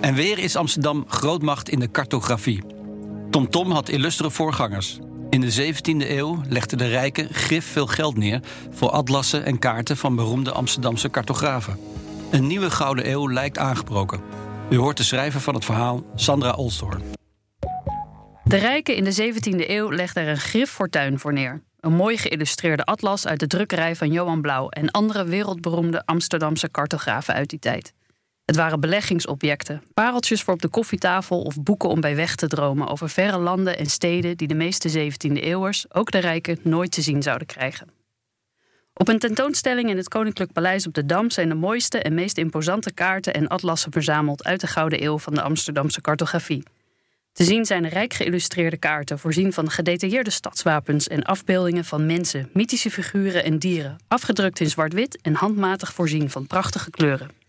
En weer is Amsterdam grootmacht in de cartografie. TomTom Tom had illustere voorgangers. In de 17e eeuw legden de rijken grif veel geld neer voor atlassen en kaarten van beroemde Amsterdamse cartografen. Een nieuwe gouden eeuw lijkt aangebroken. U hoort de schrijver van het verhaal, Sandra Olstorn. De rijken in de 17e eeuw legden er een grif fortuin voor neer. Een mooi geïllustreerde atlas uit de drukkerij van Johan Blauw en andere wereldberoemde Amsterdamse cartografen uit die tijd. Het waren beleggingsobjecten, pareltjes voor op de koffietafel of boeken om bij weg te dromen over verre landen en steden die de meeste 17e eeuwers, ook de rijken, nooit te zien zouden krijgen. Op een tentoonstelling in het Koninklijk Paleis op de Dam zijn de mooiste en meest imposante kaarten en atlassen verzameld uit de Gouden Eeuw van de Amsterdamse cartografie. Te zien zijn rijk geïllustreerde kaarten, voorzien van gedetailleerde stadswapens en afbeeldingen van mensen, mythische figuren en dieren, afgedrukt in zwart-wit en handmatig voorzien van prachtige kleuren.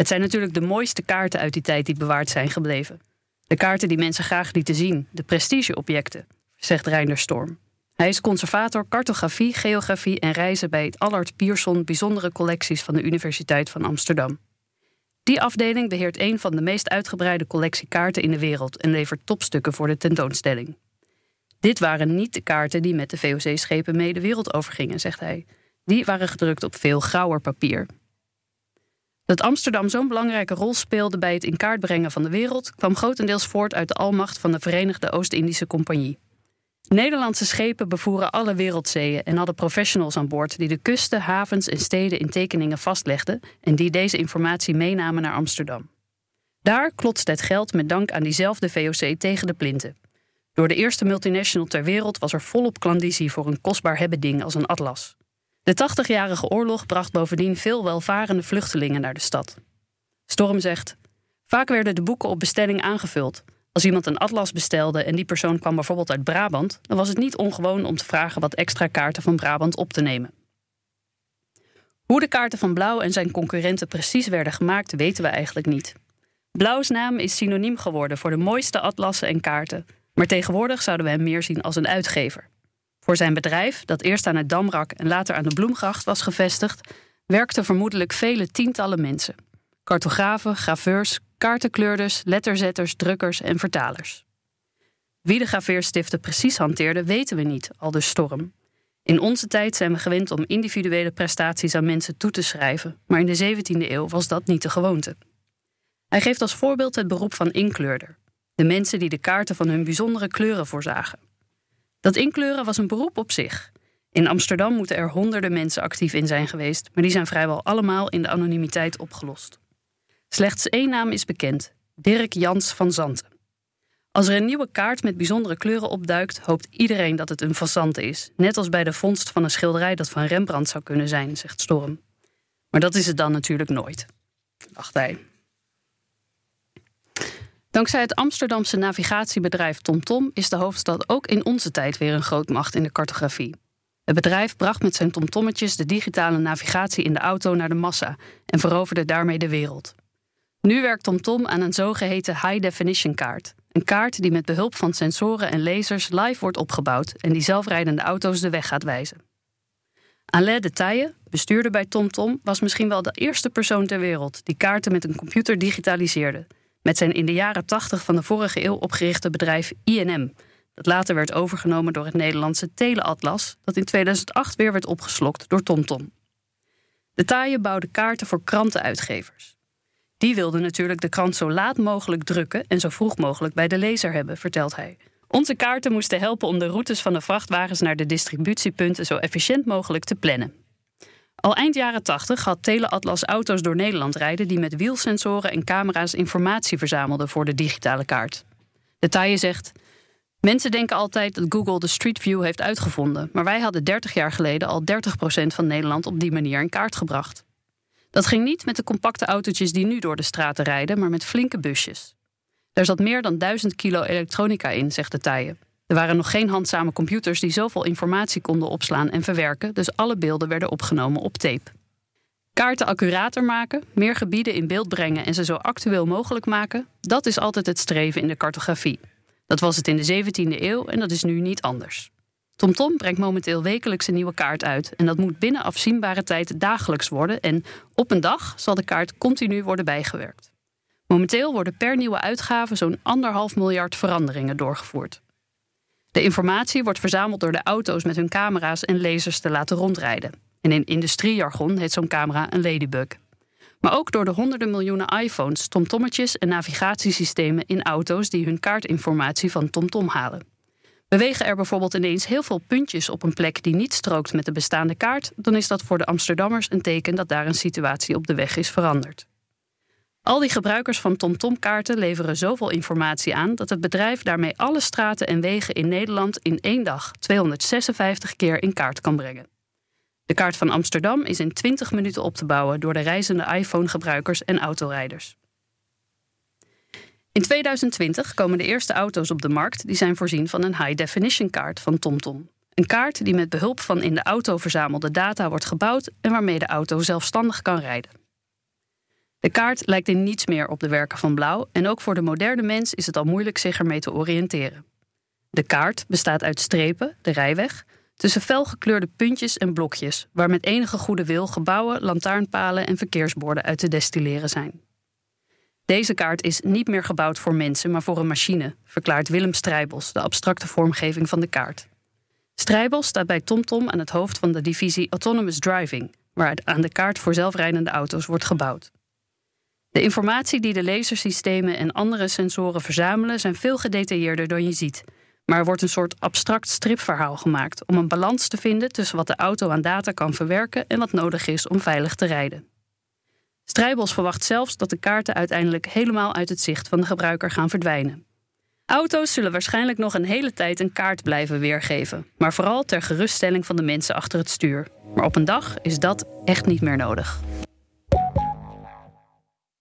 Het zijn natuurlijk de mooiste kaarten uit die tijd die bewaard zijn gebleven. De kaarten die mensen graag lieten zien, de prestigeobjecten, zegt Reiner Storm. Hij is conservator cartografie, geografie en reizen bij het Allard Pierson Bijzondere Collecties van de Universiteit van Amsterdam. Die afdeling beheert een van de meest uitgebreide collectie kaarten in de wereld en levert topstukken voor de tentoonstelling. Dit waren niet de kaarten die met de VOC-schepen mee de wereld overgingen, zegt hij. Die waren gedrukt op veel grauwer papier. Dat Amsterdam zo'n belangrijke rol speelde bij het in kaart brengen van de wereld kwam grotendeels voort uit de almacht van de Verenigde Oost-Indische Compagnie. Nederlandse schepen bevoeren alle wereldzeeën en hadden professionals aan boord die de kusten, havens en steden in tekeningen vastlegden en die deze informatie meenamen naar Amsterdam. Daar klotste het geld met dank aan diezelfde VOC tegen de plinten. Door de eerste multinational ter wereld was er volop klandizie voor een kostbaar hebbeding als een atlas. De 80-jarige oorlog bracht bovendien veel welvarende vluchtelingen naar de stad. Storm zegt: Vaak werden de boeken op bestelling aangevuld. Als iemand een atlas bestelde en die persoon kwam bijvoorbeeld uit Brabant, dan was het niet ongewoon om te vragen wat extra kaarten van Brabant op te nemen. Hoe de kaarten van Blauw en zijn concurrenten precies werden gemaakt, weten we eigenlijk niet. Blauws naam is synoniem geworden voor de mooiste atlassen en kaarten, maar tegenwoordig zouden we hem meer zien als een uitgever. Voor zijn bedrijf, dat eerst aan het Damrak en later aan de Bloemgracht was gevestigd, werkten vermoedelijk vele tientallen mensen: cartografen, graveurs, kaartenkleurders, letterzetters, drukkers en vertalers. Wie de graveerstiften precies hanteerde, weten we niet, al de storm. In onze tijd zijn we gewend om individuele prestaties aan mensen toe te schrijven, maar in de 17e eeuw was dat niet de gewoonte. Hij geeft als voorbeeld het beroep van inkleurder, de mensen die de kaarten van hun bijzondere kleuren voorzagen. Dat inkleuren was een beroep op zich. In Amsterdam moeten er honderden mensen actief in zijn geweest, maar die zijn vrijwel allemaal in de anonimiteit opgelost. Slechts één naam is bekend: Dirk Jans van Zanten. Als er een nieuwe kaart met bijzondere kleuren opduikt, hoopt iedereen dat het een fazante is. Net als bij de vondst van een schilderij dat van Rembrandt zou kunnen zijn, zegt Storm. Maar dat is het dan natuurlijk nooit, dacht hij. Dankzij het Amsterdamse navigatiebedrijf TomTom is de hoofdstad ook in onze tijd weer een grootmacht in de cartografie. Het bedrijf bracht met zijn tomtommetjes de digitale navigatie in de auto naar de massa en veroverde daarmee de wereld. Nu werkt TomTom aan een zogeheten high-definition kaart. Een kaart die met behulp van sensoren en lasers live wordt opgebouwd en die zelfrijdende auto's de weg gaat wijzen. Alain de Taille, bestuurder bij TomTom, was misschien wel de eerste persoon ter wereld die kaarten met een computer digitaliseerde met zijn in de jaren 80 van de vorige eeuw opgerichte bedrijf INM, dat later werd overgenomen door het Nederlandse Teleatlas, dat in 2008 weer werd opgeslokt door TomTom. De taaie bouwde kaarten voor krantenuitgevers. Die wilden natuurlijk de krant zo laat mogelijk drukken en zo vroeg mogelijk bij de lezer hebben, vertelt hij. Onze kaarten moesten helpen om de routes van de vrachtwagens naar de distributiepunten zo efficiënt mogelijk te plannen. Al eind jaren 80 had Teleatlas auto's door Nederland rijden die met wielsensoren en camera's informatie verzamelden voor de digitale kaart. De taille zegt: Mensen denken altijd dat Google de Street View heeft uitgevonden, maar wij hadden 30 jaar geleden al 30% van Nederland op die manier in kaart gebracht. Dat ging niet met de compacte autootjes die nu door de straten rijden, maar met flinke busjes. Er zat meer dan 1000 kilo elektronica in, zegt de taille. Er waren nog geen handzame computers die zoveel informatie konden opslaan en verwerken, dus alle beelden werden opgenomen op tape. Kaarten accurater maken, meer gebieden in beeld brengen en ze zo actueel mogelijk maken, dat is altijd het streven in de cartografie. Dat was het in de 17e eeuw en dat is nu niet anders. TomTom brengt momenteel wekelijks een nieuwe kaart uit en dat moet binnen afzienbare tijd dagelijks worden en op een dag zal de kaart continu worden bijgewerkt. Momenteel worden per nieuwe uitgave zo'n anderhalf miljard veranderingen doorgevoerd. De informatie wordt verzameld door de auto's met hun camera's en lasers te laten rondrijden. En in industriejargon heet zo'n camera een ladybug. Maar ook door de honderden miljoenen iPhones, tomtommetjes en navigatiesystemen in auto's die hun kaartinformatie van TomTom halen. Bewegen er bijvoorbeeld ineens heel veel puntjes op een plek die niet strookt met de bestaande kaart, dan is dat voor de Amsterdammers een teken dat daar een situatie op de weg is veranderd. Al die gebruikers van TomTom-kaarten leveren zoveel informatie aan dat het bedrijf daarmee alle straten en wegen in Nederland in één dag 256 keer in kaart kan brengen. De kaart van Amsterdam is in 20 minuten op te bouwen door de reizende iPhone-gebruikers en autorijders. In 2020 komen de eerste auto's op de markt die zijn voorzien van een high-definition kaart van TomTom. Een kaart die met behulp van in de auto verzamelde data wordt gebouwd en waarmee de auto zelfstandig kan rijden. De kaart lijkt in niets meer op de werken van Blauw en ook voor de moderne mens is het al moeilijk zich ermee te oriënteren. De kaart bestaat uit strepen, de rijweg, tussen felgekleurde puntjes en blokjes, waar met enige goede wil gebouwen, lantaarnpalen en verkeersborden uit te destilleren zijn. Deze kaart is niet meer gebouwd voor mensen, maar voor een machine, verklaart Willem Strijbels, de abstracte vormgeving van de kaart. Strijbels staat bij TomTom aan het hoofd van de divisie Autonomous Driving, waar aan de kaart voor zelfrijdende auto's wordt gebouwd. De informatie die de lasersystemen en andere sensoren verzamelen zijn veel gedetailleerder dan je ziet. Maar er wordt een soort abstract stripverhaal gemaakt om een balans te vinden tussen wat de auto aan data kan verwerken en wat nodig is om veilig te rijden. Strijbos verwacht zelfs dat de kaarten uiteindelijk helemaal uit het zicht van de gebruiker gaan verdwijnen. Auto's zullen waarschijnlijk nog een hele tijd een kaart blijven weergeven, maar vooral ter geruststelling van de mensen achter het stuur. Maar op een dag is dat echt niet meer nodig.